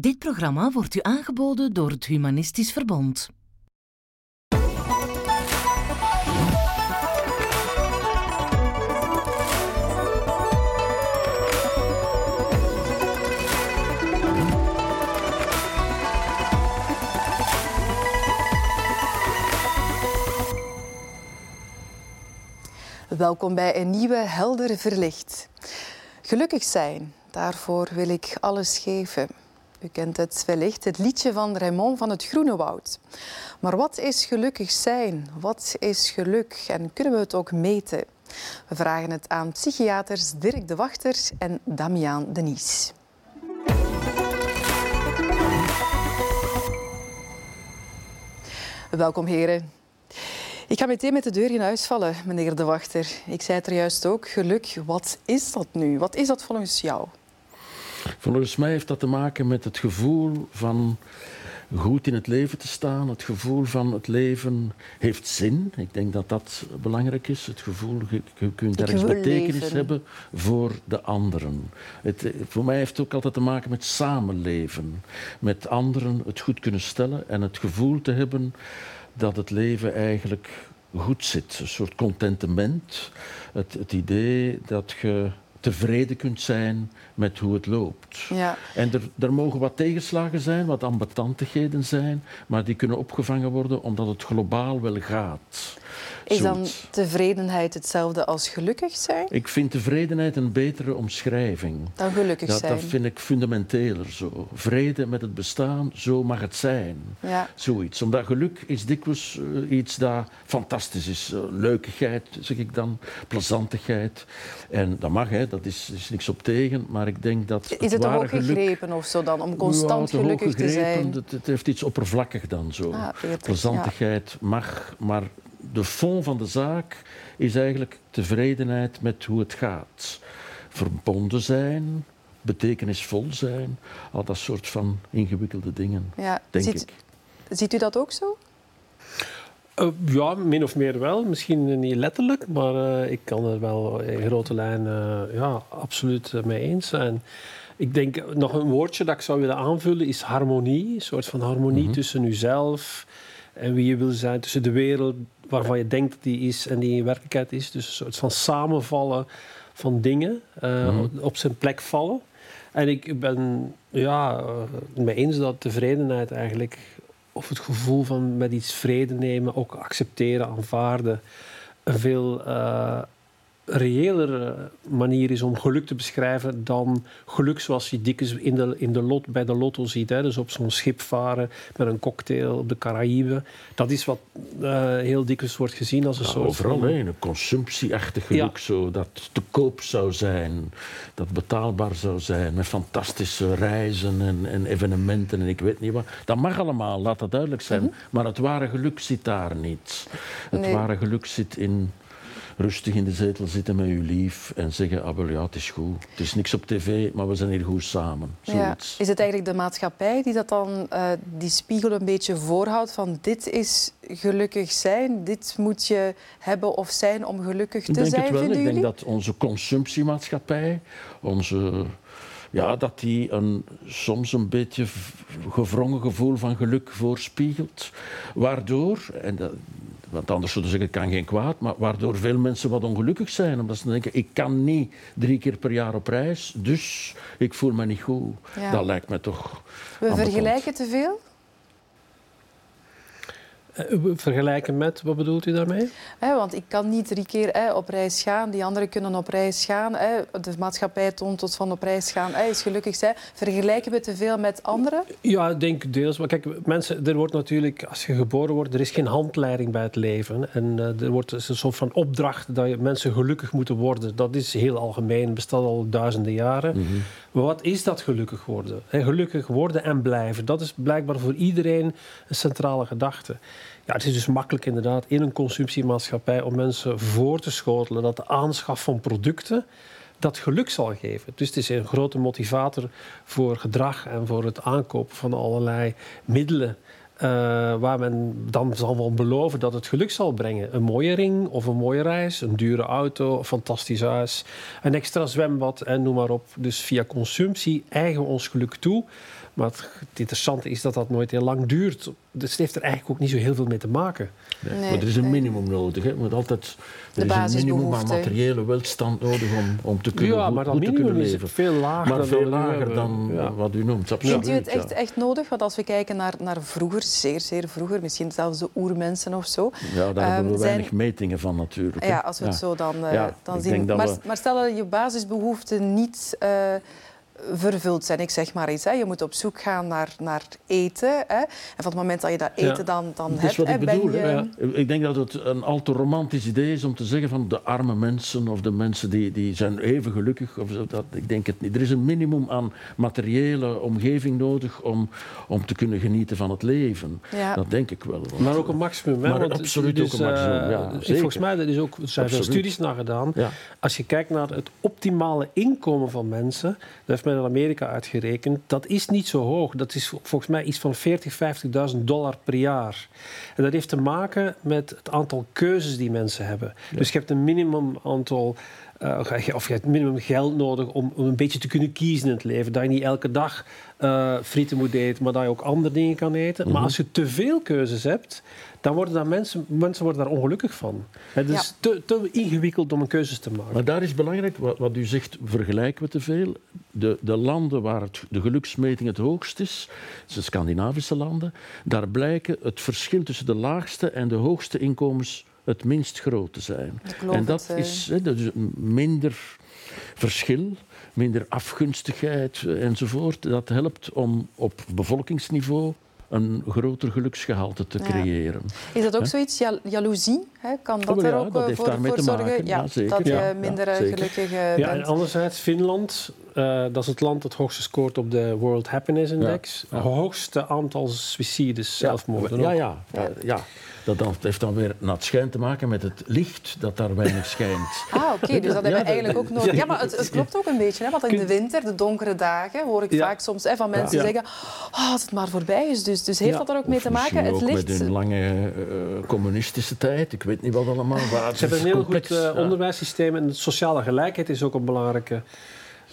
Dit programma wordt u aangeboden door het Humanistisch Verbond. Welkom bij een nieuwe Helder Verlicht. Gelukkig zijn, daarvoor wil ik alles geven. U kent het wellicht, het liedje van Raymond van het Groene Woud. Maar wat is gelukkig zijn? Wat is geluk? En kunnen we het ook meten? We vragen het aan psychiaters Dirk de Wachter en Damian Denies. Welkom heren. Ik ga meteen met de deur in huis vallen, meneer De Wachter. Ik zei het er juist ook, geluk, wat is dat nu? Wat is dat volgens jou? Volgens mij heeft dat te maken met het gevoel van goed in het leven te staan. Het gevoel van het leven heeft zin. Ik denk dat dat belangrijk is. Het gevoel, je, je kunt ergens betekenis leven. hebben voor de anderen. Het, voor mij heeft het ook altijd te maken met samenleven. Met anderen het goed kunnen stellen en het gevoel te hebben dat het leven eigenlijk goed zit. Een soort contentement. Het, het idee dat je tevreden kunt zijn met hoe het loopt. Ja. En er, er mogen wat tegenslagen zijn, wat ambetantigheden zijn, maar die kunnen opgevangen worden omdat het globaal wel gaat. Is dan tevredenheid hetzelfde als gelukkig zijn? Ik vind tevredenheid een betere omschrijving. Dan gelukkig dat, zijn. Dat vind ik fundamenteler zo. Vrede met het bestaan, zo mag het zijn. Ja. Zoiets. Omdat geluk is dikwijls uh, iets dat fantastisch is. Uh, leukigheid, zeg ik dan, plezantigheid. En dat mag, hè. dat is, is niks op tegen, maar ik denk dat. Is het, het toch ook gegrepen geluk, of zo dan, om constant ja, gelukkig te zijn? Het, het, heeft iets oppervlakkig dan zo. Ah, Plezantigheid ja. mag, maar de fond van de zaak is eigenlijk tevredenheid met hoe het gaat. Verbonden zijn, betekenisvol zijn, al dat soort van ingewikkelde dingen, ja. denk ziet, ik. Ziet u dat ook zo? Uh, ja, min of meer wel. Misschien niet letterlijk, maar uh, ik kan er wel in grote lijnen uh, ja, absoluut mee eens zijn. Ik denk nog een woordje dat ik zou willen aanvullen is harmonie. Een soort van harmonie mm -hmm. tussen uzelf en wie je wil zijn, tussen de wereld waarvan je denkt dat die is en die in werkelijkheid is. Dus een soort van samenvallen van dingen, uh, mm. op zijn plek vallen. En ik ben ja, uh, mee eens dat tevredenheid eigenlijk, of het gevoel van met iets vrede nemen, ook accepteren, aanvaarden, een veel uh, reëler manier is om geluk te beschrijven dan geluk zoals je dikwijls in de, in de lot, bij de lotto ziet. Hè? Dus op zo'n schip varen met een cocktail op de Caraïben. Dat is wat uh, heel dikwijls wordt gezien als een ja, soort overal, van... Een consumptieachtig geluk, ja. zo, dat te koop zou zijn, dat betaalbaar zou zijn, met fantastische reizen en, en evenementen en ik weet niet wat. Dat mag allemaal, laat dat duidelijk zijn. Mm -hmm. Maar het ware geluk zit daar niet. Het Nee. ware geluk zit in rustig in de zetel zitten met uw lief en zeggen, ah wel ja, het is goed. Het is niks op tv, maar we zijn hier goed samen. Ja. Is het eigenlijk de maatschappij die dat dan uh, die spiegel een beetje voorhoudt van dit is gelukkig zijn, dit moet je hebben of zijn om gelukkig te Ik denk zijn, het wel. Ik denk dat onze consumptiemaatschappij, onze, ja, dat die een, soms een beetje gevrongen gevoel van geluk voorspiegelt. Waardoor, en dat, want anders zullen ze zeggen, het kan geen kwaad, maar waardoor veel mensen wat ongelukkig zijn. Omdat ze denken, ik kan niet drie keer per jaar op reis, dus ik voel me niet goed. Ja. Dat lijkt me toch... We vergelijken te veel. Uh, vergelijken met, wat bedoelt u daarmee? Hè, want ik kan niet drie keer hè, op reis gaan, die anderen kunnen op reis gaan. Hè. De maatschappij toont ons van op reis gaan, hè, is gelukkig zijn. Vergelijken we te veel met anderen? Ja, ik denk deels. Maar kijk, mensen, er wordt natuurlijk, als je geboren wordt, er is geen handleiding bij het leven. En uh, er wordt een soort van opdracht dat je, mensen gelukkig moeten worden. Dat is heel algemeen, bestaat al duizenden jaren. Mm -hmm. Maar wat is dat gelukkig worden? En gelukkig worden en blijven, dat is blijkbaar voor iedereen een centrale gedachte. Ja, het is dus makkelijk inderdaad in een consumptiemaatschappij om mensen voor te schotelen dat de aanschaf van producten dat geluk zal geven. Dus het is een grote motivator voor gedrag en voor het aankopen van allerlei middelen. Uh, waar men dan zal wel beloven dat het geluk zal brengen. Een mooie ring of een mooie reis, een dure auto, een fantastisch huis, een extra zwembad en noem maar op. Dus via consumptie eigen ons geluk toe. Maar het, interessante is dat dat nooit heel lang duurt. Dus het heeft er eigenlijk ook niet zo heel veel mee te maken. Nee. Nee, maar er is een nee. minimum nodig. Hè. Want altijd, De er is een minimum aan materiële welstand nodig om, om te kunnen, Ja, maar dat goed te minimum kunnen is leven. veel lager Maar dan veel lager dan Ja. wat u noemt. Absoluut, Vindt u het echt, ja. echt nodig? Want als we kijken naar, naar vroeger, zeer, zeer vroeger, misschien zelfs de oermensen of zo. Ja, daar Ehm, hebben we zijn- weinig metingen van natuurlijk. hè. Ja, als we het zo dan, eh, Ja, dan zien. Maar, we- maar stel dat je basisbehoeften niet eh, vervuld zijn, ik zeg maar iets. Hè. Je moet op zoek gaan naar, naar eten. Hè. En van het moment dat je dat Ja. eten dan, dan Dat hebt, is wat hè, ik bedoel. je... Ja. Ik denk dat het een al te romantisch idee is om te zeggen van de arme mensen of de mensen die, die zijn even gelukkig. Of zo, dat, ik denk het niet. Er is een minimum aan materiële omgeving nodig om, om te kunnen genieten van het leven. Ja. Dat denk ik wel. Want- Maar ook een maximum. Hè? Maar want absoluut dus, ook een maximum, eh, ja, ik- zeker. volgens mij er is ook, er zijn veel studies naar gedaan. ja. Als je kijkt naar het optimale inkomen van mensen, dat heeft men in Amerika uitgerekend, dat is niet zo hoog. Dat is volgens mij iets van 40.000, 50.000 dollar per jaar. En dat heeft te maken met het aantal keuzes die mensen hebben. Dus je hebt een minimum aantal. eh, of je hebt minimum geld nodig om, om een beetje te kunnen kiezen in het leven. Dat je niet elke dag eh, frieten moet eten, maar dat je ook andere dingen kan eten. Mhm. Maar als je te veel keuzes hebt, dan worden daar mensen, mensen worden daar ongelukkig van. Het is te, te ingewikkeld om een keuzes te maken. Maar daar is belangrijk, wat, wat u zegt, vergelijken we te veel. De, de landen waar het, de geluksmeting het hoogst is, de Scandinavische landen, daar blijken het verschil tussen de laagste en de hoogste inkomens het minst groot te zijn. En dat het, eh. is hè, dat is minder verschil, minder afgunstigheid enzovoort. Dat helpt om op bevolkingsniveau een groter geluksgehalte te Ja. creëren. Is dat ook zoiets, jal- jaloezie? Hè? Kan dat Oh, er ook dat eh, voor, zorgen maken. Ja, dat je Ja, ja, minder eh, gelukkig eh, Ja, en bent? anderzijds, Finland, eh, dat is het land dat hoogste scoort op de World Happiness Index. Ja, ja. Hoogste aantal suicides, zelfmoorden. Ja, ja, ja. Dat dan, heeft dan weer naar het schijn te maken met het licht dat daar weinig schijnt. Ah, oké, dus dat hebben we Ja, eigenlijk ook nodig. Ja, maar het, het klopt ook een beetje. Hè, want in de winter, de donkere dagen, hoor ik Ja. vaak soms hè, van mensen Ja. zeggen oh, als het maar voorbij is. Dus, dus heeft Ja. dat er ook mee te maken? Het ook licht... met een lange eh, communistische tijd. Ik weet niet wat allemaal. Ze hebben een heel complex, goed eh, ja. onderwijssysteem en sociale gelijkheid is ook een belangrijke.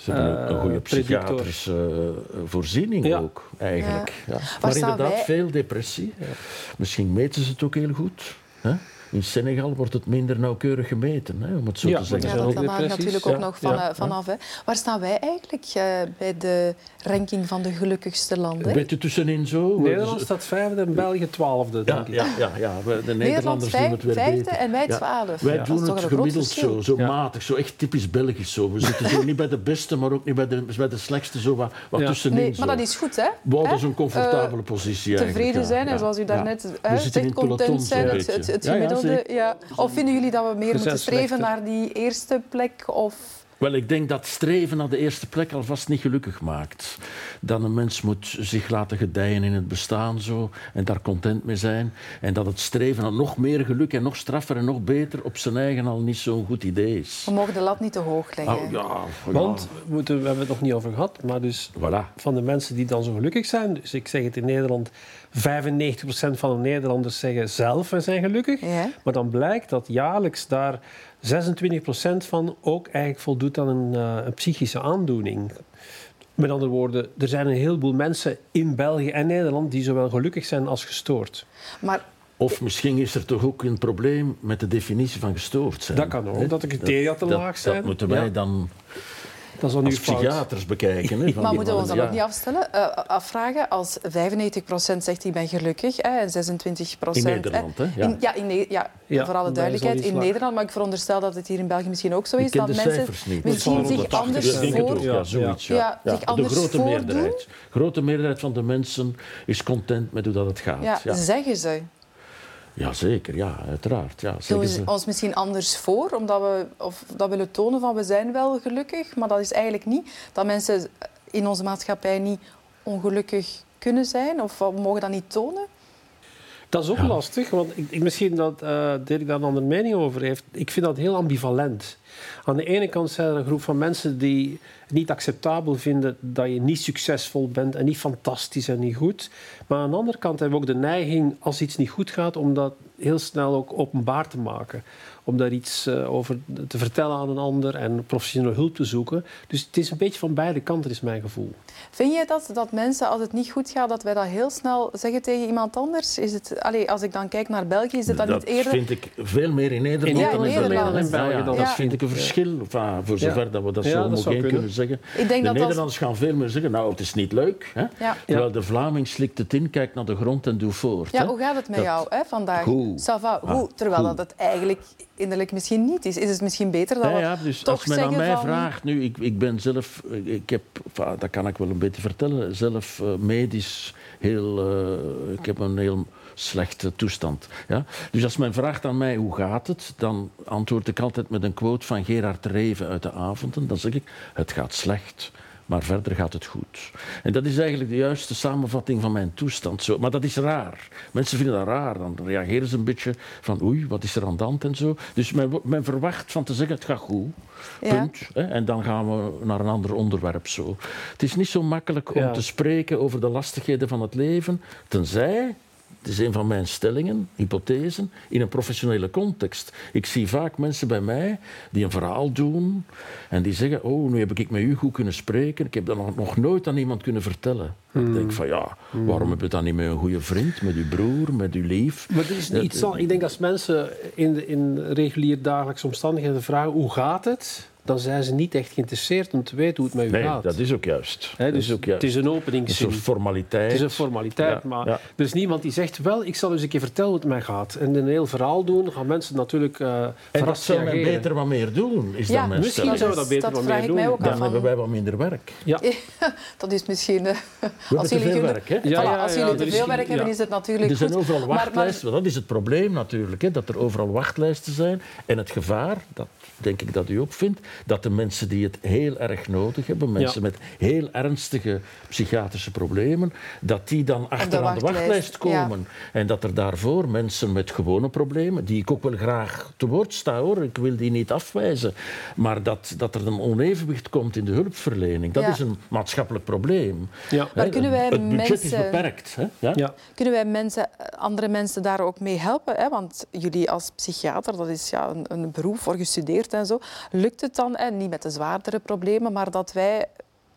Ze hebben een eh, goede predictor. psychiatrische eh, voorziening Ja. ook, eigenlijk. Ja. Waar Maar staan inderdaad, wij- veel depressie. Misschien meten ze het ook heel goed. Hè? In Senegal wordt het minder nauwkeurig gemeten, hè, om het zo Ja, te zeggen. Ja, dat, hangt natuurlijk ook Ja, nog van, ja, eh, vanaf. Hè. Waar staan wij eigenlijk eh, bij de ranking van de gelukkigste landen? Een beetje tussenin zo. Nederland staat vijfde en België twaalfde, denk Ja, ik. ja, ja, ja. we- de Nederland Nederlanders doen het weer vijfde beter. en wij Ja. twaalf. Wij Dat is doen het gemiddeld zo, zo Ja. matig, zo echt typisch Belgisch zo. We zitten zo niet bij de beste, maar ook niet bij de, bij de slechtste, zo wat, wat Ja. tussenin. Nee, maar dat is goed, hè? Wow, dat Hè? is een comfortabele positie eigenlijk. Tevreden zijn en zoals u daarnet We zegt, peloton content zo'n zijn, het, gemiddelde. Ja, Of vinden jullie dat we meer Er moeten streven naar die eerste plek? Of... Wel, ik denk dat streven naar de eerste plek alvast niet gelukkig maakt. Dat een mens moet zich laten gedijen in het bestaan zo, en daar content mee zijn. En dat het streven naar nog meer geluk en nog straffer en nog beter op zijn eigen al niet zo'n goed idee is. We mogen de lat niet te hoog leggen. Ja, Want, we, moeten, we hebben het nog niet over gehad, maar dus voilà. van de mensen die dan zo gelukkig zijn, dus ik zeg het in Nederland, 95% van de Nederlanders zeggen zelf we zijn gelukkig. Ja. Maar dan blijkt dat jaarlijks daar 26% van ook eigenlijk voldoet aan een, eh, een psychische aandoening. Met andere woorden, er zijn een heleboel mensen in België en Nederland die zowel gelukkig zijn als gestoord. Maar Of misschien is er toch ook een probleem met de definitie van gestoord zijn. Dat kan ook, dat de criteria te dat- laag zijn. Dat moeten wij Ja. dan Dat is als fout. psychiaters bekijken. Hè, van Maar moeten we ons dan ook niet afstellen, eh, afvragen als 95% zegt ik ben gelukkig hè, en 26% In Nederland, hè? Ja. In, ja, in, Ne- ja, Ja, voor alle duidelijkheid, in. Nederland, maar ik veronderstel dat het hier in België misschien ook zo Ik is. ken Dat de mensen cijfers niet. misschien zich 180 anders voor... ja, zoiets. ja. De grote meerderheid. grote meerderheid van de mensen is content met hoe dat het gaat. Ja, Ja, zeggen ze. Ja, zeker, ja, uiteraard. Ja, Doen we ze. ons misschien anders voor, omdat we of dat willen tonen van we zijn wel gelukkig, maar dat is eigenlijk niet. Dat mensen in onze maatschappij niet ongelukkig kunnen zijn, of we mogen dat niet tonen. Dat is ook lastig, want ik, ik, misschien dat eh Dirk daar een andere mening over heeft. Ik vind dat heel ambivalent. Aan de ene kant zijn er een groep van mensen die niet acceptabel vinden dat je niet succesvol bent en niet fantastisch en niet goed. Maar aan de andere kant hebben we ook de neiging, als iets niet goed gaat, om dat heel snel ook openbaar te maken om daar iets uh, over te vertellen aan een ander en professionele hulp te zoeken. Dus het is een beetje van beide kanten, is mijn gevoel. Vind je dat, dat mensen, als het niet goed gaat, dat wij dat heel snel zeggen tegen iemand anders? Is het, allez, als ik dan kijk naar België, is het dan dat niet eerder... Dat vind ik veel meer in Nederland ja, dan in, Nederland. in België. Ja, dat vind ik een verschil, enfin, voor zover dat we dat zo homogeen kunnen zeggen. Ik denk de dat Nederlanders als... gaan veel meer zeggen, nou, het is niet leuk. Hè? Terwijl de Vlaming slikt het in, kijkt naar de grond en doet voort. Ja, hè? hoe gaat het met dat... jou hè, vandaag? Goed. Sava, hoe? Terwijl goed. dat het eigenlijk innerlijk misschien niet is. Is het misschien beter dat ja, we ja, dus toch als men aan mij van... vraagt, nu, ik, ik ben zelf, ik heb, dat kan ik wel een beetje vertellen, zelf uh, medisch heel, uh, ik heb een heel slechte toestand. Ja? Dus als men vraagt aan mij hoe gaat het, dan antwoord ik altijd met een quote van Gerard Reven uit de avonden. Dan zeg ik, het gaat slecht. Maar verder gaat het goed. En dat is eigenlijk de juiste samenvatting van mijn toestand. Zo, maar dat is raar. Mensen vinden dat raar. Dan reageren ze een beetje van oei, wat is er aan de hand en zo. Dus men, men verwacht van te zeggen het gaat goed. Ja. Punt. Hè? En dan gaan we naar een ander onderwerp zo. Het is niet zo makkelijk om Ja. te spreken over de lastigheden van het leven. Tenzij het is een van mijn stellingen, hypothesen, in een professionele context. Ik zie vaak mensen bij mij die een verhaal doen en die zeggen: Oh, nu heb ik met u goed kunnen spreken. Ik heb dat nog, nog nooit aan iemand kunnen vertellen. Ik denk van ja, waarom heb je dat niet met een goede vriend, met uw broer, met uw lief? Maar er is Dat- iets aan- ik denk als mensen in, de, in regulier dagelijkse omstandigheden vragen hoe gaat het, dan zijn ze niet echt geïnteresseerd om te weten hoe het met u Nee, gaat. dat is ook juist. Dus is ook juist. Het is een een soort openingszin. formaliteit. Het is een formaliteit, Ja, maar ja. er is niemand die zegt, wel, ik zal eens een keer vertellen hoe het mij gaat. En een heel verhaal doen, dan gaan mensen natuurlijk eh En dat verrast zou men beter wat meer doen, is Ja, dan mijn misschien stelling. zou we dat beter wat meer doen. Dan van- hebben wij wat minder werk. Ja. Dat is misschien... We hebben als te jullie, veel werk, hè? Ja, Voilà, ja, als jullie te veel geen- werk hebben, ja. is het natuurlijk Er zijn goed. overal Maar- maar- wachtlijsten. Dat is het probleem natuurlijk. Hè, dat er overal wachtlijsten zijn. En het gevaar, dat denk ik dat u ook vindt, dat de mensen die het heel erg nodig hebben, mensen met heel ernstige psychiatrische problemen, dat die dan achteraan de wachtlijst, wachtlijst ja. komen. En dat er daarvoor mensen met gewone problemen, die ik ook wel graag te woord sta hoor, ik wil die niet afwijzen, maar dat, dat er een onevenwicht komt in de hulpverlening, dat Ja. is een maatschappelijk probleem. Ja. Maar kunnen wij het budget is beperkt. Hè? Ja? Ja. Kunnen wij mensen, andere mensen daar ook mee helpen? Hè? Want jullie als psychiater, dat is ja, een, een beroep voor gestudeerd en zo. Lukt het dan, hè, niet met de zwaardere problemen, maar dat wij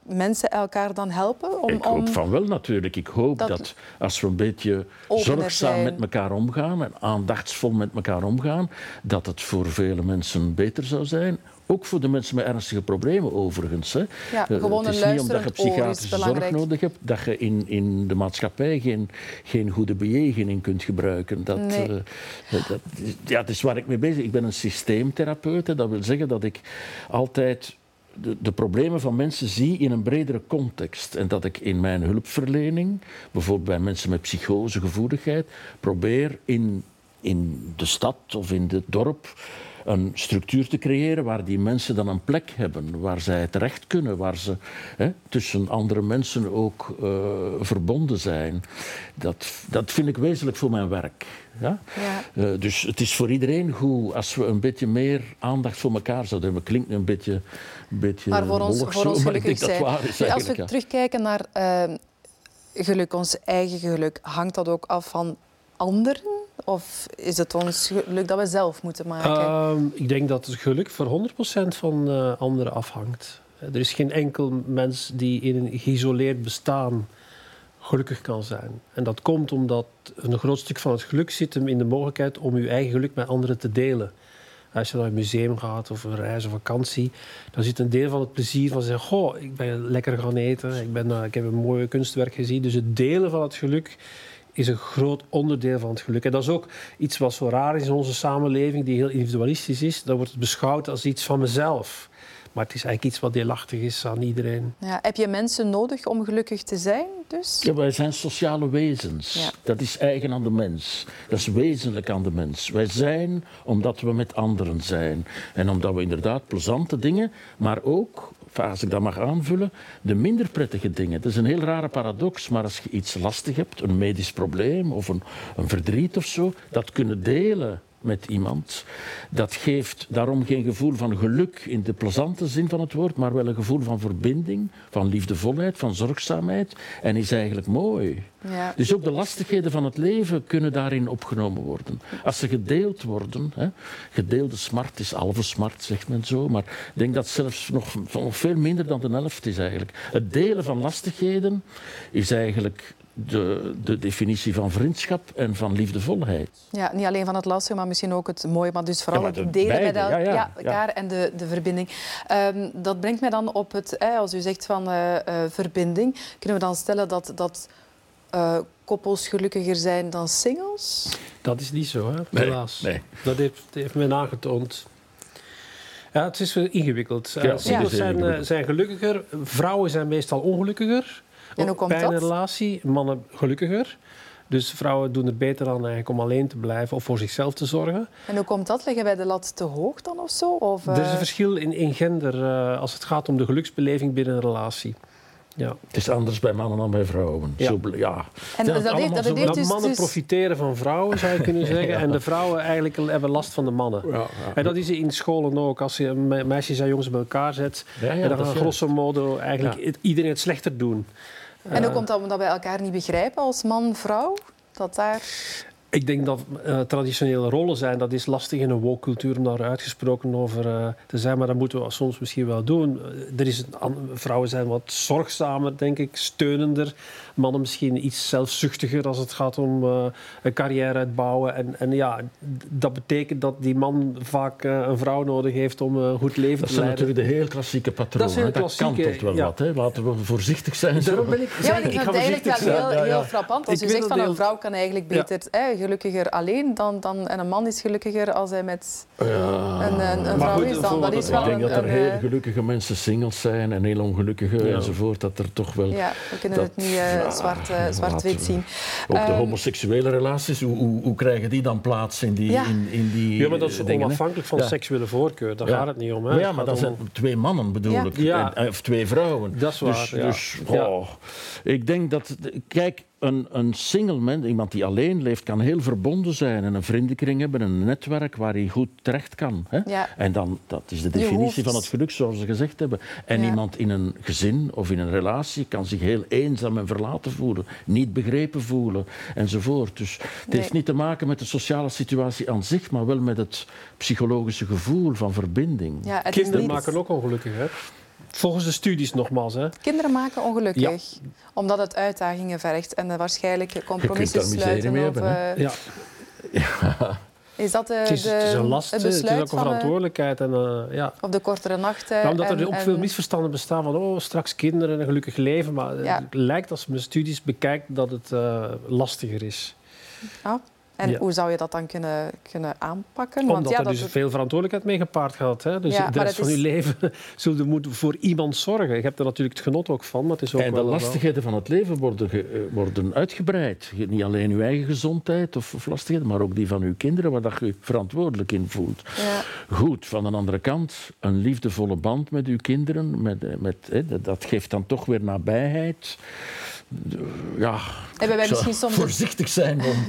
mensen elkaar dan helpen? Om, Ik hoop om... van wel natuurlijk. Ik hoop Dat- dat, als we een beetje zorgzaam zijn. met elkaar omgaan en aandachtsvol met elkaar omgaan, dat het voor vele mensen beter zou zijn. Ook voor de mensen met ernstige problemen overigens. Hè. Ja, Eh, gewoon het een is niet omdat je psychiatrische zorg nodig hebt, dat je in, in de maatschappij geen, geen goede bejegening kunt gebruiken. Dat, Nee. eh, dat, is- ja, het is waar ik mee bezig ben. Ik ben een systeemtherapeut. Hè. Dat wil zeggen dat ik altijd de, de problemen van mensen zie in een bredere context. En dat ik in mijn hulpverlening, bijvoorbeeld bij mensen met psychose, gevoeligheid, probeer in, in de stad of in het dorp een structuur te creëren waar die mensen dan een plek hebben, waar zij terecht kunnen, waar ze hè, tussen andere mensen ook eh, verbonden zijn. Dat, dat vind ik wezenlijk voor mijn werk. Ja? Ja. Eh, dus het is voor iedereen goed als we een beetje meer aandacht voor elkaar zouden hebben. Klinkt een beetje, een beetje Maar voor ons, voor zo, ons gelukkig zijn. als we ja. terugkijken naar eh, geluk, ons eigen geluk, hangt dat ook af van anderen? Of is het ons geluk dat we zelf moeten maken? Ehm, ik denk dat het geluk voor 100% van eh, anderen afhangt. Er is geen enkel mens die in een geïsoleerd bestaan gelukkig kan zijn. En dat komt omdat een groot stuk van het geluk zit hem in de mogelijkheid om je eigen geluk met anderen te delen. Als je naar een museum gaat of een reis of vakantie, dan zit een deel van het plezier van zeggen: Goh, ik ben lekker gaan eten, ik, ben, eh, ik heb een mooi kunstwerk gezien. Dus het delen van het geluk is een groot onderdeel van het geluk. En dat is ook iets wat zo raar is in onze samenleving, die heel individualistisch is. Dan wordt het beschouwd als iets van mezelf. Maar het is eigenlijk iets wat deelachtig is aan iedereen. Ja, heb je mensen nodig om gelukkig te zijn? Dus? Ja, wij zijn sociale wezens. Ja. Dat is eigen aan de mens. Dat is wezenlijk aan de mens. Wij zijn omdat we met anderen zijn. En omdat we inderdaad plezante dingen, maar ook, als ik dat mag aanvullen, de minder prettige dingen. Dat is een heel rare paradox, maar als je iets lastig hebt, een medisch probleem of een, een verdriet of zo, dat kunnen delen met iemand, dat geeft daarom geen gevoel van geluk in de plezante zin van het woord, maar wel een gevoel van verbinding, van liefdevolheid, van zorgzaamheid en is eigenlijk mooi. Ja. Dus ook de lastigheden van het leven kunnen daarin opgenomen worden. Als ze gedeeld worden, hè, gedeelde smart is halve smart, zegt men zo, maar ik denk dat zelfs nog, nog veel minder dan de helft is eigenlijk. Het delen van lastigheden is eigenlijk de, de definitie van vriendschap en van liefdevolheid. Ja, niet alleen van het lastige, maar misschien ook het mooie, maar dus vooral Ja, maar de het delen beide, met el- ja, ja, ja, ja. elkaar en de, de verbinding. Ehm, dat brengt mij dan op het, hè, als u zegt van eh, eh, verbinding, kunnen we dan stellen dat, dat eh, koppels gelukkiger zijn dan singles? Dat is niet zo, hè? Nee, helaas. nee. Dat heeft, heeft men aangetoond. Ja, het is ingewikkeld. Singles zijn gelukkiger. Vrouwen zijn meestal ongelukkiger. En hoe komt dat? relatie. Mannen gelukkiger. Dus vrouwen doen er beter aan eigenlijk om alleen te blijven of voor zichzelf te zorgen. En hoe komt dat? Leggen wij de lat te hoog dan of zo? Of, Er is eh, een verschil in, in gender eh, als het gaat om de geluksbeleving binnen een relatie. Ja. Het is anders bij mannen dan bij vrouwen. Ja. Zo, ja. En dat heeft- dat zo- heeft Dat dus- mannen dus- profiteren van vrouwen, zou je kunnen zeggen. En de vrouwen eigenlijk hebben last van de mannen. Ja, ja. En dat is in scholen ook. Als je me- meisjes en jongens bij elkaar zet, Ja, ja, en dat dan is gaan grosso modo eigenlijk iedereen het slechter doen. En hoe komt dat omdat wij elkaar niet begrijpen als man-vrouw? Dat daar... Ik denk dat eh, traditionele rollen zijn, dat is lastig in een woke-cultuur om daar uitgesproken over eh, te zijn, maar dat moeten we soms misschien wel doen. Eh, er is een, vrouwen zijn wat zorgzamer, denk ik, steunender. Mannen misschien iets zelfzuchtiger als het gaat om eh, een carrière uitbouwen. En, en ja, dat betekent dat die man vaak eh, een vrouw nodig heeft om een goed leven Dat te zijn leiden. natuurlijk de heel klassieke patronen. Dat zijn dat klassieke, kantelt wel ja. wat. Hè. Laten we voorzichtig zijn. Daarom ben ik, Ja, ik ik vind het eigenlijk wel zijn. heel, Ja, ja. heel frappant. Als Ik u zegt dat van een vrouw kan eigenlijk Ja. beter hè, gelukkiger alleen dan, dan... En een man is gelukkiger als hij met Ja. een, een, een vrouw goed, is. Dan. Dat is Ik wel denk een, dat er een, heel eh, gelukkige mensen singles zijn en heel ongelukkige Ja. enzovoort. Dat er toch wel... Ja, we kunnen Dat- het niet zwart, laten zwart-wit zien. Ook de Ehm, homoseksuele relaties, hoe, hoe, hoe krijgen die dan plaats in die, Ja. in, in die Ja, maar dat is dingen? hè? onafhankelijk van Ja. seksuele voorkeur. Daar Ja. gaat het niet om. Hè. Ja, maar dat om- zijn twee mannen bedoel Ja. ik. Ja. En- of twee vrouwen. Dat is waar, Dus, ja. dus Ja. oh, ik denk dat... Kijk, een, een single mens, iemand die alleen leeft, kan heel verbonden zijn. En een vriendenkring hebben, een netwerk waar hij goed terecht kan. Hè? Ja. En dan, dat is de definitie van het geluk, zoals we gezegd hebben. En Ja. iemand in een gezin of in een relatie kan zich heel eenzaam en verlaten voelen. Niet begrepen voelen, enzovoort. Dus het Nee. heeft niet te maken met de sociale situatie aan zich, maar wel met het psychologische gevoel van verbinding. Ja, Kinderen niet- maken ook ongelukkig, hè? Volgens de studies nogmaals, hè? Kinderen maken ongelukkig, omdat het uitdagingen vergt en eh, waarschijnlijk compromissen sluiten. mee Of, hebben, hè? eh, Ja. is dat de, Het is, de, het is een last, het het is ook een eh, verantwoordelijkheid. En, eh, ja. of de kortere nachten? Ja, omdat er ook en- veel misverstanden bestaan van oh, straks kinderen en een gelukkig leven. Maar Ja. het lijkt als men studies bekijkt dat het eh, lastiger is. Ah, en Ja. hoe zou je dat dan kunnen, kunnen aanpakken? Omdat ja, er dat dus het- veel verantwoordelijkheid mee gepaard gaat. Hè? Dus Ja, de rest van is- je leven zul je moeten voor iemand zorgen. Je hebt er natuurlijk het genot ook van, maar het is ook En de wel... wel- lastigheden van het leven worden, ge- eh, worden uitgebreid. Niet alleen uw eigen gezondheid of, of lastigheden, maar ook die van uw kinderen, waar dat je je verantwoordelijk in voelt. Ja. Goed, van de andere kant, een liefdevolle band met uw kinderen, met, eh, met, hè, dat- dat geeft dan toch weer nabijheid. Ja, Hebben wij misschien soms... voorzichtig zijn om...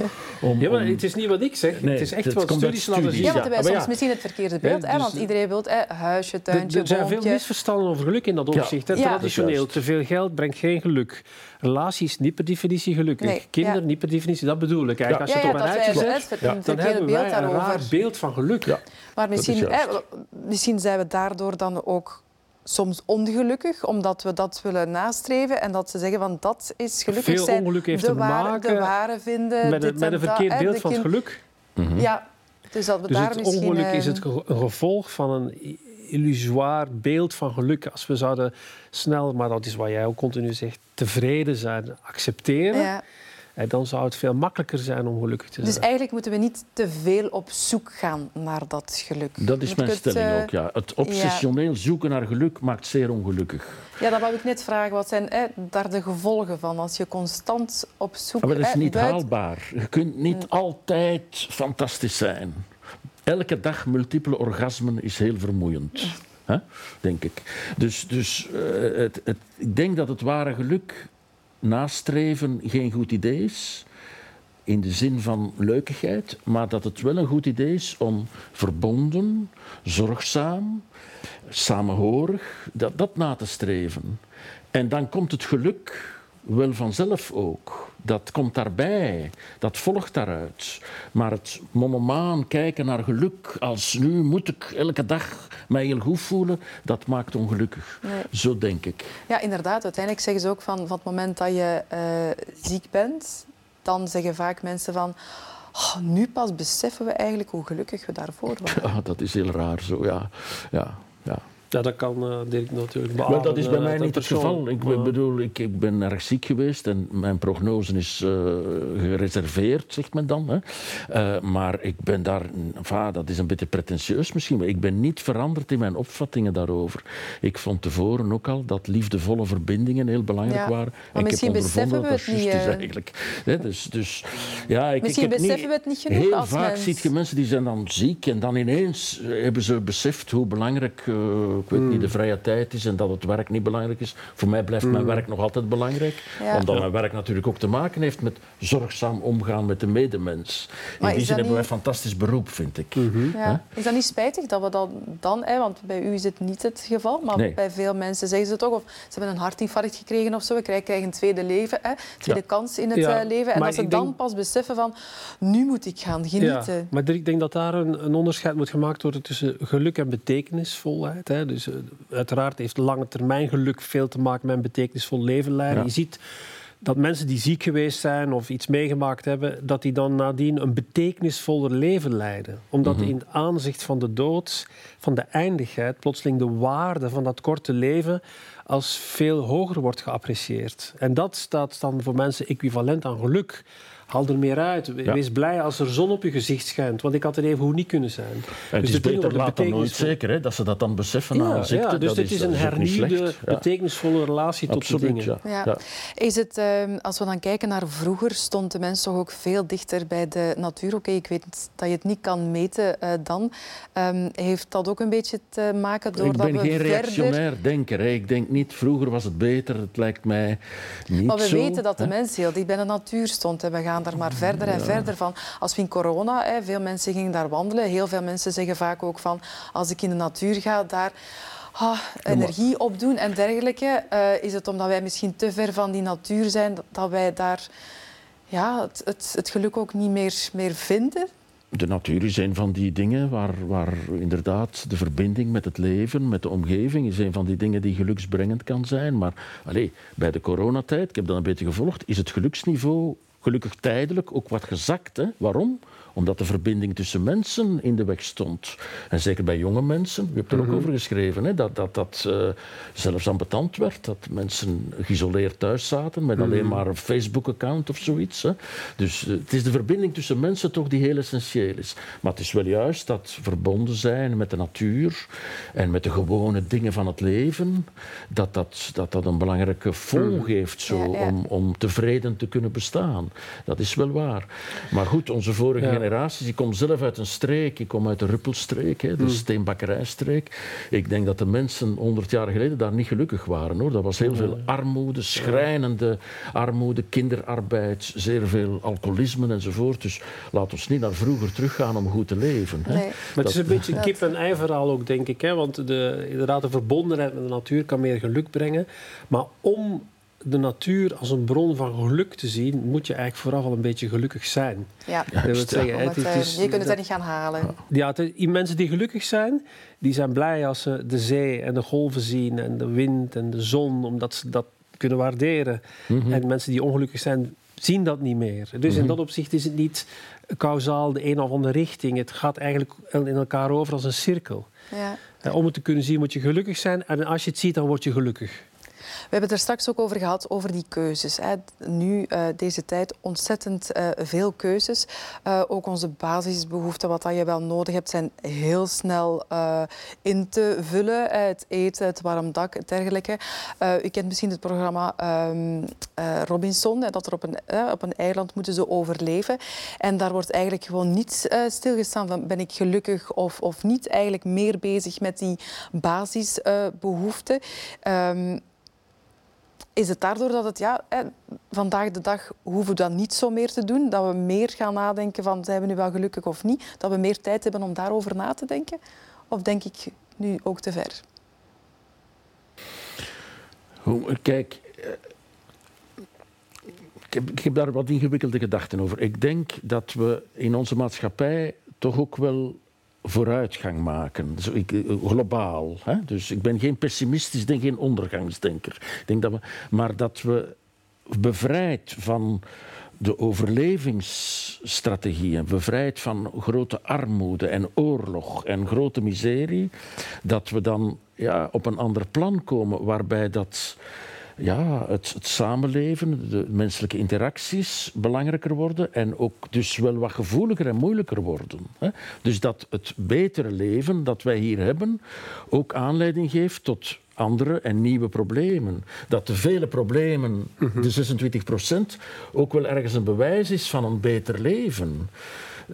om, Ja, maar het is niet wat ik zeg. Nee, het is echt het wat studies laten zien. Ja, want wij maar soms ja. misschien het verkeerde beeld. hè, dus- want iedereen wil hè, huisje, tuintje, er zijn veel misverstanden over geluk in dat Ja. opzicht. hè. Traditioneel, te veel geld brengt geen geluk. Relaties niet per definitie gelukkig. Nee, Kinderen ja. niet per definitie. Dat bedoel ik eigenlijk. Als je ja, het op een rijtje zet, het, Ja. een dan hebben beeld wij een daarover. raar beeld van geluk. Ja. Maar misschien, misschien zijn we daardoor dan ook soms ongelukkig, omdat we dat willen nastreven en dat ze zeggen van dat is gelukkig Veel zijn, ongeluk heeft de, te ware, maken de ware vinden. Met, dit een, met en een verkeerd beeld de van het geluk. Ja, dus dat we Dus daar het misschien... ongeluk is eh, het ge- een gevolg van een illusoir beeld van geluk. Als we zouden snel, maar dat is wat jij ook continu zegt, tevreden zijn, accepteren, ja. Hè, dan zou het veel makkelijker zijn om gelukkig te zijn. Dus eigenlijk moeten we niet te veel op zoek gaan naar dat geluk. Dat is Moet mijn het, stelling eh, ook, ja. Het obsessioneel zoeken naar geluk maakt zeer ongelukkig. Ja, dat wou ik net vragen. Wat zijn hè, daar de gevolgen van als je constant op zoek... Maar dat is hè, niet buiten- haalbaar. Je kunt niet altijd fantastisch zijn. Elke dag multiple orgasmen is heel vermoeiend. Hè? Denk ik. Dus, dus eh, het, het, ik denk dat het ware geluk nastreven geen goed idee is. in de zin van leukigheid, maar dat het wel een goed idee is om verbonden, zorgzaam, samenhorig, dat, dat na te streven. En dan komt het geluk wel vanzelf ook. Dat komt daarbij, dat volgt daaruit. Maar het monomaan kijken naar geluk als nu moet ik elke dag mij heel goed voelen, dat maakt ongelukkig. Zo denk ik. Ja, inderdaad. Uiteindelijk zeggen ze ook van, van het moment dat je uh, ziek bent, dan zeggen vaak mensen van... Oh, nu pas beseffen we eigenlijk hoe gelukkig we daarvoor waren. Ja, dat is heel raar zo, ja. ja, ja. Ja, dat kan uh, Dirk natuurlijk beamen. Maar dat is bij mij niet het geval. Ik bedoel, ik, ik, ben erg ziek geweest en mijn prognose is uh, gereserveerd, zegt men dan. Hè. Uh, maar ik ben daar, enfin, dat is een beetje pretentieus misschien, maar ik ben niet veranderd in mijn opvattingen daarover. Ik vond tevoren ook al dat liefdevolle verbindingen heel belangrijk ja, waren. Maar en misschien ik heb beseffen we het niet. Is eigenlijk. Hè, dus, dus, ja, ik, misschien ik heb beseffen niet, we het niet genoeg Heel als vaak mens. zie je mensen die zijn dan ziek en dan ineens hebben ze beseft hoe belangrijk ik weet niet, de vrije tijd is en dat het werk niet belangrijk is. Voor mij blijft mijn werk nog altijd belangrijk. Ja. Omdat mijn werk natuurlijk ook te maken heeft met zorgzaam omgaan met de medemens. Maar In die is zin hebben wij niet- een fantastisch beroep, vind ik. Ja. Is dat niet spijtig dat we dat dan, hè, want bij u is het niet het geval, maar Nee. bij veel mensen zeggen ze toch, of ze hebben een hartinfarct gekregen of zo, we krijgen, een tweede leven, hè, tweede Ja. kans in het Ja, eh, leven. En maar dat ze dan denk- pas beseffen van, nu moet ik gaan genieten. Ja, maar ik denk dat daar een, een onderscheid moet gemaakt worden tussen geluk en betekenisvolheid. Hè. Dus, eh, uiteraard heeft lange termijn geluk veel te maken met een betekenisvol leven leiden. Ja. Je ziet dat mensen die ziek geweest zijn of iets meegemaakt hebben, dat die dan nadien een betekenisvoller leven leiden. Omdat in het aanzicht van de dood, van de eindigheid, plotseling de waarde van dat korte leven als veel hoger wordt geapprecieerd. En dat staat dan voor mensen equivalent aan geluk. Haal er meer uit. Ja. Wees blij als er zon op je gezicht schijnt. Want ik had er even hoe niet kunnen zijn. En Dus het is de dingen beter laat dan nooit zeker, hè, dat ze dat dan beseffen na Ja, een ziekte. ja, dus dat het is dat een hernieuwde, betekenisvolle relatie tot Absoluut, de dingen. ja. Is het, ehm, als we dan kijken naar vroeger, stond de mens toch ook veel dichter bij de natuur. Oké, ik weet dat je het niet kan meten eh, dan. Ehm, heeft dat ook een beetje te maken Ik doordat ben we geen verder... reactionair denker. Hè. Ik denk niet, vroeger was het beter. Het lijkt mij niet Maar we zo. weten dat de mens heel dicht bij de natuur stond. En we gaan daar maar verder en verder van. Als we in corona, hè, veel mensen gingen daar wandelen. Heel veel mensen zeggen vaak ook van... Als ik in de natuur ga, daar... ah, energie opdoen en dergelijke. Eh, is het omdat wij misschien te ver van die natuur zijn, dat- dat wij daar ja, het, het, het geluk ook niet meer, meer vinden? De natuur is een van die dingen waar, waar inderdaad de verbinding met het leven, met de omgeving, is een van die dingen die geluksbrengend kan zijn. Maar allez, bij de coronatijd, ik heb dat een beetje gevolgd, is het geluksniveau gelukkig tijdelijk ook wat gezakt. Hè? Waarom? Omdat de verbinding tussen mensen in de weg stond. En zeker bij jonge mensen, u hebt er ook over geschreven, hè, dat dat, dat eh, zelfs ambetant werd. Dat mensen geïsoleerd thuis zaten met alleen maar een Facebook-account of zoiets. Hè. Dus eh, het is de verbinding tussen mensen toch die heel essentieel is. Maar het is wel juist dat verbonden zijn met de natuur en met de gewone dingen van het leven, dat dat, dat, dat een belangrijke fond geeft zo, Ja, ja. Om, om tevreden te kunnen bestaan. Dat is wel waar. Maar goed, onze vorige Ja. Generaties, ik kom zelf uit een streek, ik kom uit de Ruppelstreek, hè, de steenbakkerijstreek. Ik denk dat de mensen 100 jaar geleden daar niet gelukkig waren. Hoor. Dat was heel veel armoede, schrijnende armoede, kinderarbeid, zeer veel alcoholisme enzovoort. Dus laat ons niet naar vroeger teruggaan om goed te leven. Hè. Nee. Maar het is een beetje een kip-en-ei verhaal ook, denk ik. Hè? Want de, inderdaad, de verbondenheid met de natuur kan meer geluk brengen. Maar om de natuur als een bron van geluk te zien, moet je eigenlijk vooral al een beetje gelukkig zijn. Ja. Dat zeggen, het, het eh, is- je kunt het er niet gaan halen. Ja, het is- die mensen die gelukkig zijn, die zijn blij als ze de zee en de golven zien en de wind en de zon, omdat ze dat kunnen waarderen. En mensen die ongelukkig zijn, zien dat niet meer. Dus in dat opzicht is het niet kausaal de een of andere richting. Het gaat eigenlijk in elkaar over als een cirkel. Ja. Eh, Om het te kunnen zien moet je gelukkig zijn en als je het ziet, dan word je gelukkig. We hebben het er straks ook over gehad, over die keuzes. Hè. Nu, eh, deze tijd, ontzettend eh, veel keuzes. Eh, ook onze basisbehoeften, wat dat je wel nodig hebt, zijn heel snel in te vullen. Het eten, het warm dak, het dergelijke. U kent misschien het programma eh, Robinson, dat er op een, op een eiland moeten ze overleven. En daar wordt eigenlijk gewoon niet stilgestaan van ben ik gelukkig of, of niet. Eigenlijk meer bezig met die basisbehoeften. Ehm, is het daardoor dat het, ja, vandaag de dag hoeven we dat niet zo meer te doen? Dat we meer gaan nadenken van, zijn we nu wel gelukkig of niet? Dat we meer tijd hebben om daarover na te denken? Of denk ik nu ook te ver? Kijk, eh, ik ik heb daar wat ingewikkelde gedachten over. Ik denk dat we in onze maatschappij toch ook wel vooruitgang maken. Ik, eh, globaal. Hè? Dus ik ben geen pessimistisch, ben geen ondergangsdenker. Ik denk dat we, maar dat we bevrijd van de overlevingsstrategieën, bevrijd van grote armoede en oorlog en grote miserie, dat we dan ja, op een ander plan komen waarbij dat ja, het, het samenleven, de menselijke interacties belangrijker worden en ook dus wel wat gevoeliger en moeilijker worden. Hè. Dus dat het betere leven dat wij hier hebben ook aanleiding geeft tot andere en nieuwe problemen. Dat de vele problemen, de 26 procent, ook wel ergens een bewijs is van een beter leven.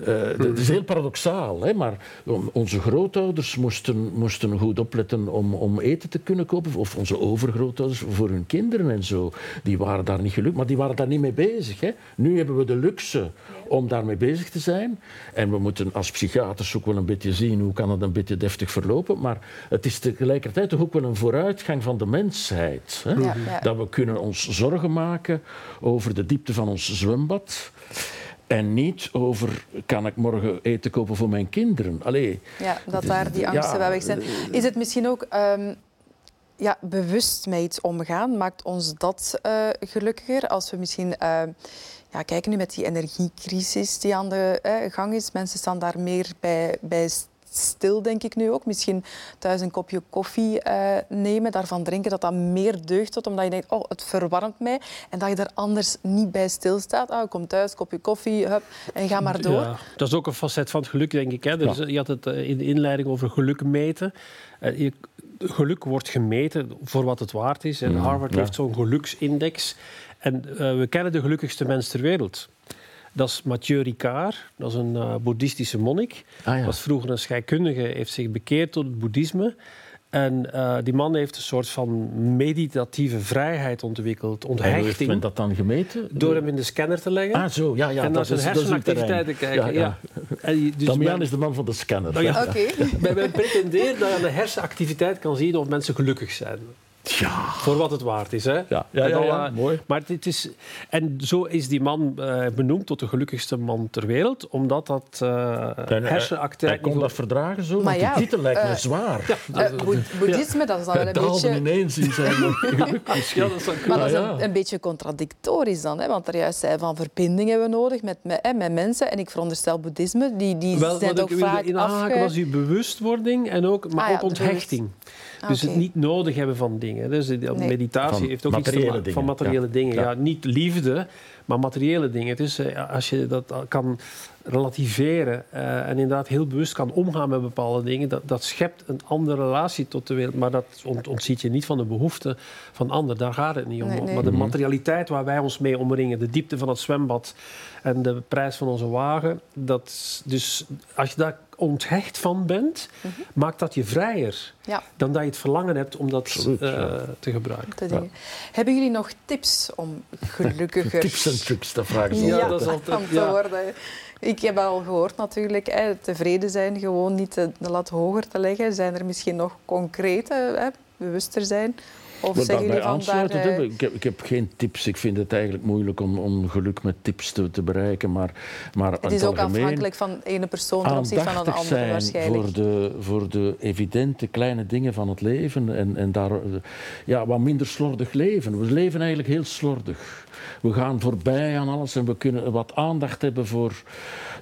Eh, dat is heel paradoxaal, hè? maar on- onze grootouders moesten, moesten goed opletten om, om eten te kunnen kopen, of onze overgrootouders voor hun kinderen en zo. Die waren daar niet gelukkig, maar die waren daar niet mee bezig. Hè? Nu hebben we de luxe om daarmee bezig te zijn. En we moeten als psychiaters ook wel een beetje zien hoe kan het een beetje deftig verlopen. Maar het is tegelijkertijd toch ook wel een vooruitgang van de mensheid. Hè? Ja, ja. Dat we kunnen ons zorgen maken over de diepte van ons zwembad. En niet over, kan ik morgen eten kopen voor mijn kinderen? Allee, Ja, dat daar die angsten Ja, wel weg zijn. Is het misschien ook ehm, ja, bewust met iets omgaan? Maakt ons dat eh, gelukkiger? Als we misschien eh, ja, kijken nu met die energiecrisis die aan de eh, gang is. Mensen staan daar meer bij, bij stil, denk ik nu ook. Misschien thuis een kopje koffie eh, nemen, daarvan drinken, dat dat meer deugd tot, omdat je denkt, oh, het verwarmt mij. En dat je er anders niet bij stilstaat. Ah, ik kom thuis, kopje koffie, hup, en ga maar door. Ja, dat is ook een facet van het geluk, denk ik. Hè. Dus, Je had het eh, in de inleiding over geluk meten. Eh, je- geluk wordt gemeten voor wat het waard is. En Harvard ja. heeft zo'n geluksindex. En eh, we kennen de gelukkigste mens ter wereld. Dat is Mathieu Ricard, dat is een eh, boeddhistische monnik. Ah, ja. Was vroeger een scheikundige, heeft zich bekeerd tot het boeddhisme. En eh, die man heeft een soort van meditatieve vrijheid ontwikkeld, en hoe heeft onthechting, men dat dan gemeten? door hem in de scanner te leggen. Ah, zo, ja, ja. en naar dat zijn hersenactiviteiten kijken. Ja, En dus Damian men- is de man van de scanner. Oh, ja. Oké. men, men pretendeert dat je aan de hersenactiviteit kan zien of mensen gelukkig zijn. Ja. Voor wat het waard is. Hè? Ja, ja, En ja, ja, eh, mooi. Maar het is, en zo is die man eh, benoemd tot de gelukkigste man ter wereld, omdat dat uh, eh, Hij hersenactiviteit... kon dat verdragen zo, Maar want ja, die titel lijkt me eh, zwaar. Eh, boe- boeddhisme, dat is dan wel Hij een daalde beetje... ineens in zijn geluk misschien. Ja, dat zou Maar dat is Ah, een, ja. een beetje contradictorisch dan, hè? want er juist zei van verbinding hebben we nodig met, met, mensen. En ik veronderstel boeddhisme, die, die Wel, zijn wat toch ik wilde vaak inhaken afge... was uw bewustwording, en ook, maar Ah ja, ook onthechting. Ah, Dus het niet nodig hebben van dingen. Dus meditatie Van heeft ook iets te materiële maken dingen, van materiële ja. dingen. Ja. Ja. niet liefde, maar materiële dingen. Dus eh, als je dat kan relativeren eh, en inderdaad heel bewust kan omgaan met bepaalde dingen, dat, dat schept een andere relatie tot de wereld. Maar dat ont, ontziet je niet van de behoeften van anderen. Daar gaat het niet om. Nee, nee. Maar de Mhm. materialiteit waar wij ons mee omringen, de diepte van het zwembad en de prijs van onze wagen, dat is- dus als je daar onthecht van bent, maakt dat je vrijer Mhm. Ja, dan dat je het verlangen hebt om dat Absoluut, eh, ja. te gebruiken. te. Hebben jullie nog tips om gelukkiger Tips en tricks, dat vragen ze Ja, dat is altijd- om te ja. worden? Ik heb al gehoord natuurlijk, hè, tevreden zijn, gewoon niet de, de lat hoger te leggen. Zijn er misschien nog concrete, hè, bewuster zijn? Of Maar zeggen daarbij jullie van daar... eh, ik, heb, ik heb geen tips. Ik vind het eigenlijk moeilijk om, om geluk met tips te, te bereiken. Maar, maar Het is ook afhankelijk van de ene persoon ten opzichte van een aandachtig andere zijn waarschijnlijk. voor de, voor de evidente kleine dingen van het leven. En, en daar ja, wat minder slordig leven. We leven eigenlijk heel slordig. We gaan voorbij aan alles en we kunnen wat aandacht hebben voor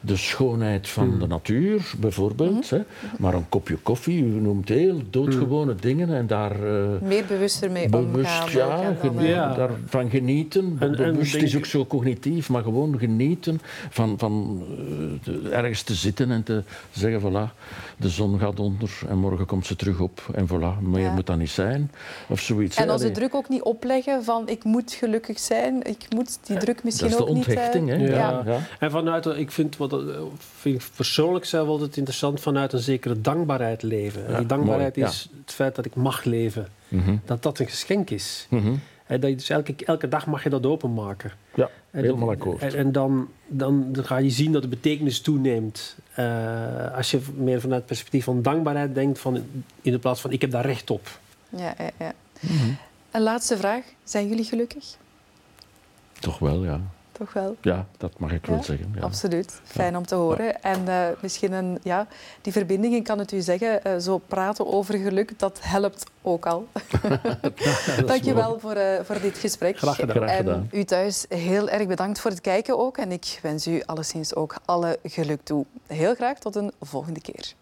de schoonheid van Hmm. de natuur, bijvoorbeeld. Mhm. hè. Maar een kopje koffie, u noemt heel doodgewone dingen en daar... eh, Meer bewuster mee omgaan. Bewust, ja, dan, genie- eh, Ja. daarvan genieten. En- Bewust is ook zo cognitief, maar gewoon genieten van, van eh, ergens te zitten en te zeggen, voilà, de zon gaat onder en morgen komt ze terug op. En voilà, meer Ja. moet dat niet zijn. Of zoiets. En onze druk ook niet opleggen van ik moet gelukkig zijn, ik moet die druk misschien dat is de ook niet... eh, onthechting, hè. Ja. Ja. Ja. En vanuit, ik vind, wat, eh, vind ik persoonlijk zelf altijd interessant vanuit een zekere dankbaarheid leven. En die dankbaarheid mooi, is het feit dat ik mag leven. Mhm. Dat dat een geschenk is. Mhm. dat je dus elke, elke dag mag je dat openmaken. Ja, En- helemaal akkoord. En, en dan, dan, dan ga je zien dat de betekenis toeneemt. Eh, als je meer vanuit het perspectief van dankbaarheid denkt, van, in de plaats van ik heb daar recht op. Ja, ja, ja. Mhm. Een laatste vraag. Zijn jullie gelukkig? Toch wel, ja. Toch wel? Ja, dat mag ik Ja, wel zeggen. Ja. Absoluut. Fijn om te horen. En eh, misschien een, ja, die verbinding, ik kan het u zeggen, eh, zo praten over geluk, dat helpt ook al. Dank je wel voor, eh, voor dit gesprek. Graag gedaan. Graag En gedaan. u thuis heel erg bedankt voor het kijken ook. En ik wens u alleszins ook alle geluk toe. Heel graag tot een volgende keer.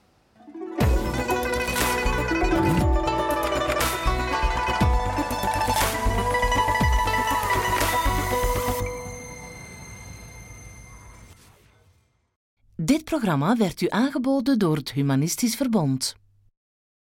Dit programma werd u aangeboden door het Humanistisch Verbond.